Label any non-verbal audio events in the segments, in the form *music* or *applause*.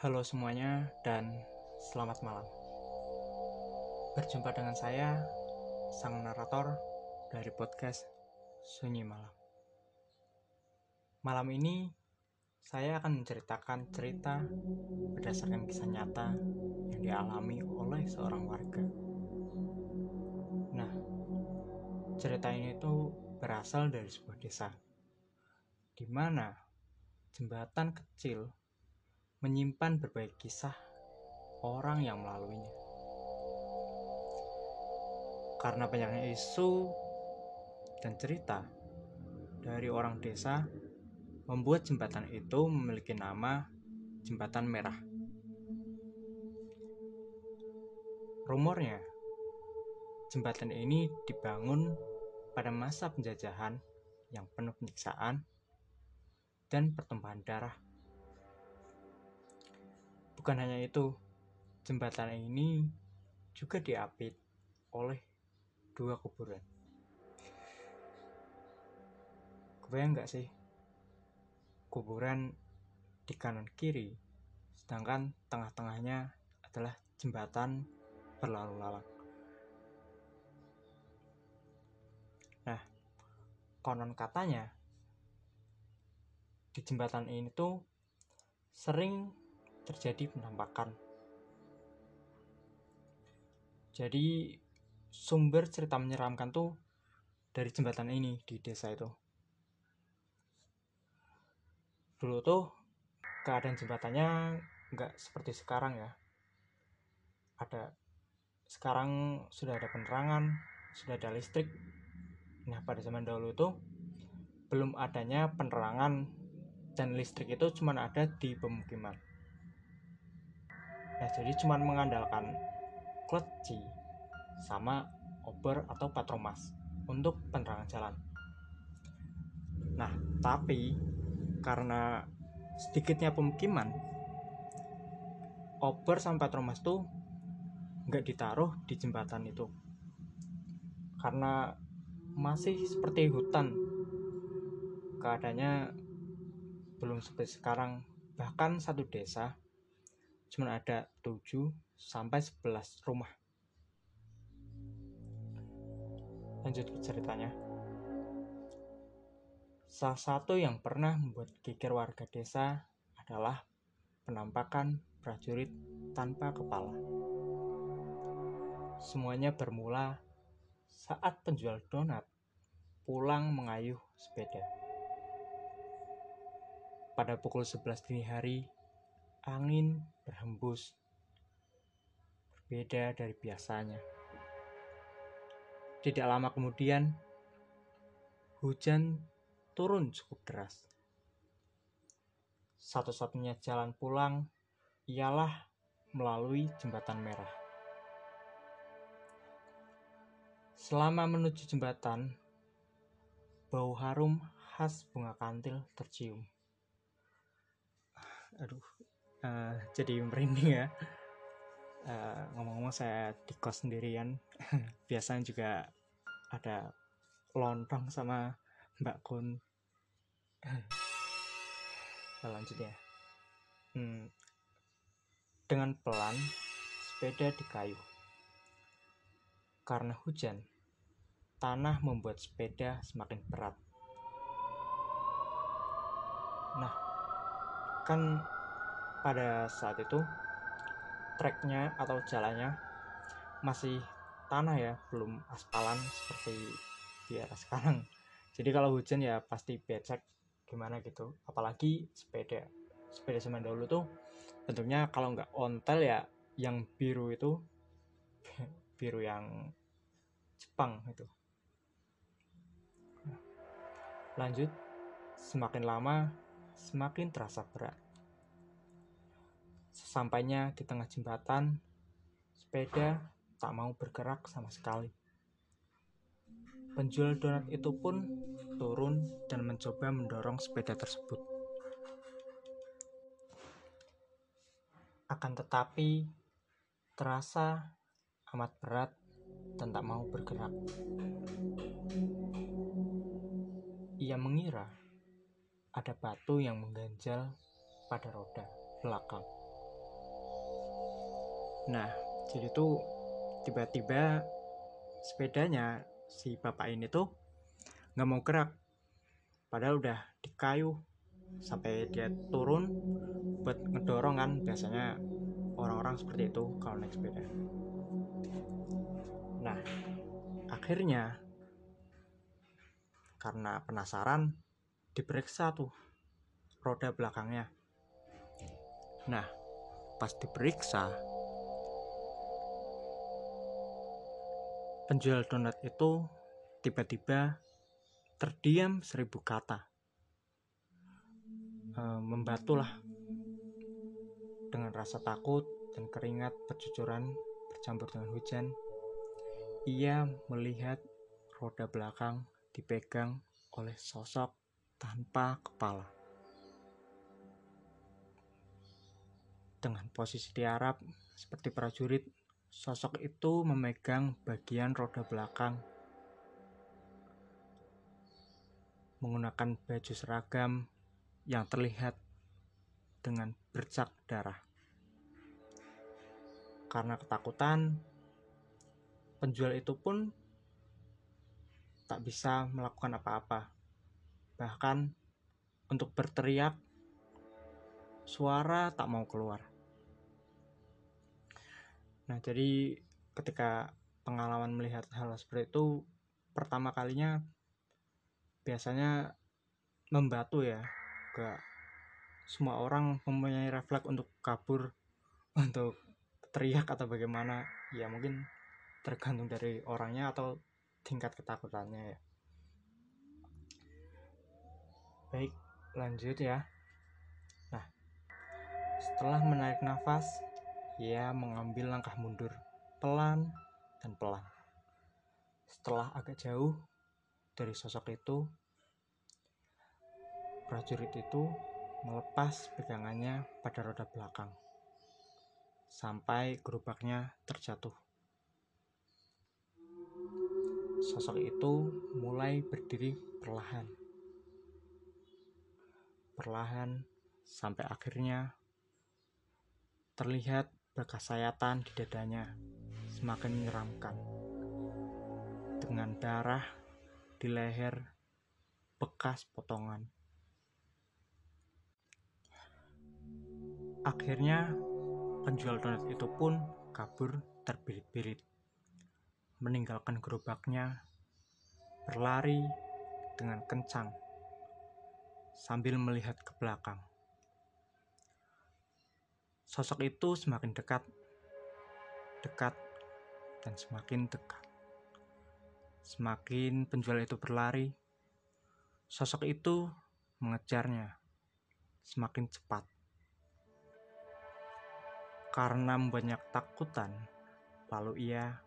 Halo semuanya dan selamat malam. Berjumpa dengan saya, sang narator dari podcast Sunyi Malam. Malam ini saya akan menceritakan cerita berdasarkan kisah nyata yang dialami oleh seorang warga. Nah, cerita ini tuh berasal dari sebuah desa di mana jembatan kecil menyimpan berbagai kisah orang yang melaluinya. Karena banyaknya isu dan cerita dari orang desa membuat jembatan itu memiliki nama Jembatan Merah. Rumornya, jembatan ini dibangun pada masa penjajahan yang penuh penyiksaan dan pertumpahan darah Bukan hanya itu, jembatan ini juga diapit oleh dua kuburan. Kebayang nggak sih? Kuburan di kanan kiri, sedangkan tengah-tengahnya adalah jembatan berlalu lalang. Nah, konon katanya di jembatan ini tuh sering terjadi penampakan. Jadi sumber cerita menyeramkan tuh dari jembatan ini di desa itu. Dulu tuh keadaan jembatannya nggak seperti sekarang ya. Ada sekarang sudah ada penerangan, sudah ada listrik. Nah pada zaman dahulu tuh belum adanya penerangan dan listrik itu cuma ada di pemukiman Nah, jadi cuma mengandalkan kleci sama obor atau patromas untuk penerangan jalan. Nah, tapi karena sedikitnya pemukiman, obor sama patromas tuh nggak ditaruh di jembatan itu. Karena masih seperti hutan. Keadaannya belum seperti sekarang. Bahkan satu desa cuma ada 7 sampai 11 rumah. Lanjut ke ceritanya. Salah satu yang pernah membuat geger warga desa adalah penampakan prajurit tanpa kepala. Semuanya bermula saat penjual donat pulang mengayuh sepeda. Pada pukul 11 dini hari, angin berhembus berbeda dari biasanya. Tidak lama kemudian, hujan turun cukup deras. Satu-satunya jalan pulang ialah melalui jembatan merah. Selama menuju jembatan, bau harum khas bunga kantil tercium. Aduh, uh, jadi merinding ya. Uh, ngomong-ngomong saya di kos sendirian. *laughs* Biasanya juga ada lontong sama mbak kun. *laughs* Nah, lanjut ya. Hmm, dengan pelan sepeda di kayu. Karena hujan tanah membuat sepeda semakin berat. Nah kan pada saat itu treknya atau jalannya masih tanah ya belum aspalan seperti di era sekarang. Jadi kalau hujan ya pasti becek gimana gitu. Apalagi sepeda. Sepeda zaman dahulu tuh bentuknya kalau nggak ontel ya yang biru itu *laughs* biru yang Jepang itu. Lanjut. Semakin lama semakin terasa berat Sesampainya di tengah jembatan, sepeda tak mau bergerak sama sekali. Penjual donat itu pun turun dan mencoba mendorong sepeda tersebut. Akan tetapi, terasa amat berat dan tak mau bergerak. Ia mengira ada batu yang mengganjal pada roda belakang. Nah jadi tuh tiba-tiba sepedanya si bapak ini tuh nggak mau gerak. Padahal udah di kayu sampai dia turun buat ngedorong kan. Biasanya orang-orang seperti itu kalau naik sepeda. Nah akhirnya karena penasaran diperiksa tuh roda belakangnya. Nah pas diperiksa penjual donat itu tiba-tiba terdiam seribu kata. E, membatulah dengan rasa takut dan keringat bercucuran bercampur dengan hujan. Ia melihat roda belakang dipegang oleh sosok tanpa kepala. Dengan posisi tiarap seperti prajurit Sosok itu memegang bagian roda belakang, menggunakan baju seragam yang terlihat dengan bercak darah. Karena ketakutan, penjual itu pun tak bisa melakukan apa-apa. Bahkan untuk berteriak, suara tak mau keluar. Nah, jadi ketika pengalaman melihat hal seperti itu pertama kalinya biasanya membatu ya ke semua orang mempunyai refleks untuk kabur *laughs* untuk teriak atau bagaimana. Ya mungkin tergantung dari orangnya atau tingkat ketakutannya ya. Baik lanjut ya. Nah setelah menarik nafas ia mengambil langkah mundur, pelan dan pelan. Setelah agak jauh dari sosok itu, prajurit itu melepas pegangannya pada roda belakang sampai gerobaknya terjatuh. Sosok itu mulai berdiri perlahan. Perlahan sampai akhirnya terlihat bekas sayatan di dadanya semakin menyeramkan. Dengan darah di leher bekas potongan. Akhirnya penjual donat itu pun kabur terbirit-birit. Meninggalkan gerobaknya, berlari dengan kencang sambil melihat ke belakang. Sosok itu semakin dekat, dekat, dan semakin dekat. Semakin penjual itu berlari, sosok itu mengejarnya semakin cepat. Karena banyak takutan, lalu ia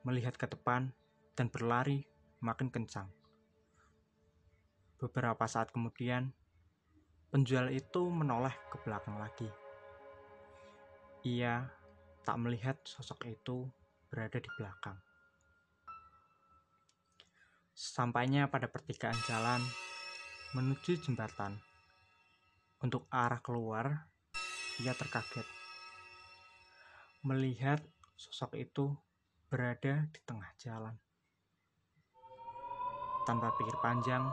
melihat ke depan dan berlari makin kencang. Beberapa saat kemudian, penjual itu menoleh ke belakang lagi. Ia tak melihat sosok itu berada di belakang. Sampainya pada pertigaan jalan menuju jembatan. Untuk arah keluar, ia terkaget. Melihat sosok itu berada di tengah jalan. Tanpa pikir panjang,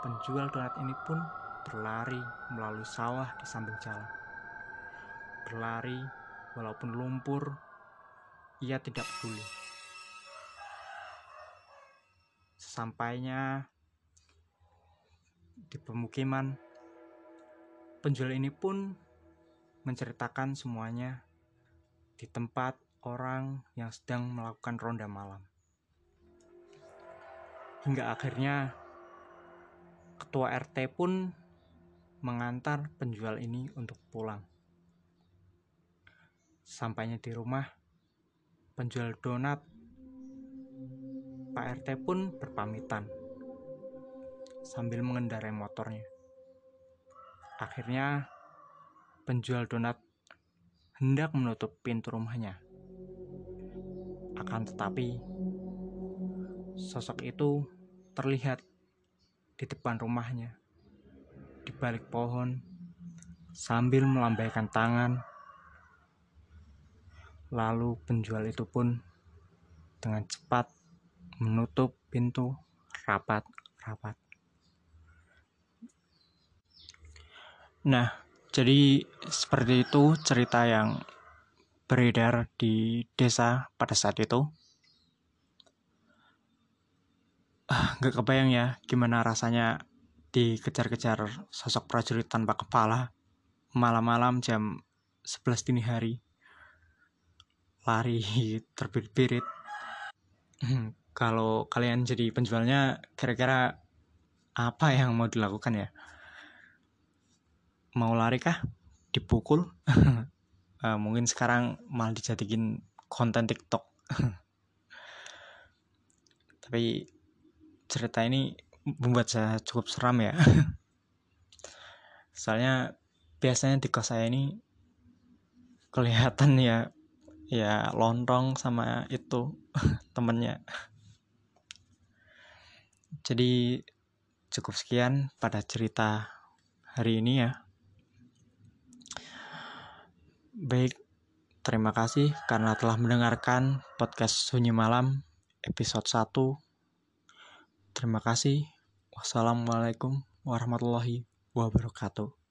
penjual donat ini pun berlari melalui sawah di samping jalan berlari walaupun lumpur, ia tidak peduli. Sesampainya di pemukiman, penjual ini pun menceritakan semuanya di tempat orang yang sedang melakukan ronda malam. Hingga akhirnya ketua RT pun mengantar penjual ini untuk pulang. Sampainya di rumah, penjual donat Pak RT pun berpamitan sambil mengendarai motornya. Akhirnya, penjual donat hendak menutup pintu rumahnya. Akan tetapi, sosok itu terlihat di depan rumahnya, di balik pohon, sambil melambaikan tangan lalu penjual itu pun dengan cepat menutup pintu rapat-rapat. Nah, jadi seperti itu cerita yang beredar di desa pada saat itu. Ah, gak kebayang ya gimana rasanya dikejar-kejar sosok prajurit tanpa kepala malam-malam jam 11 dini hari lari *laughs* terbirit-birit. *clears throat* Kalau kalian jadi penjualnya kira-kira apa yang mau dilakukan ya? Mau lari kah? Dipukul? Uh, *laughs* mungkin sekarang malah dijadikan konten TikTok. *laughs* Tapi cerita ini membuat saya cukup seram ya. Soalnya biasanya di kos saya ini kelihatan ya ya lontong sama itu *laughs* temennya. Jadi cukup sekian pada cerita hari ini ya. Baik terima kasih karena telah mendengarkan podcast Sunyi Malam episode 1 terima kasih. Wassalamualaikum warahmatullahi wabarakatuh.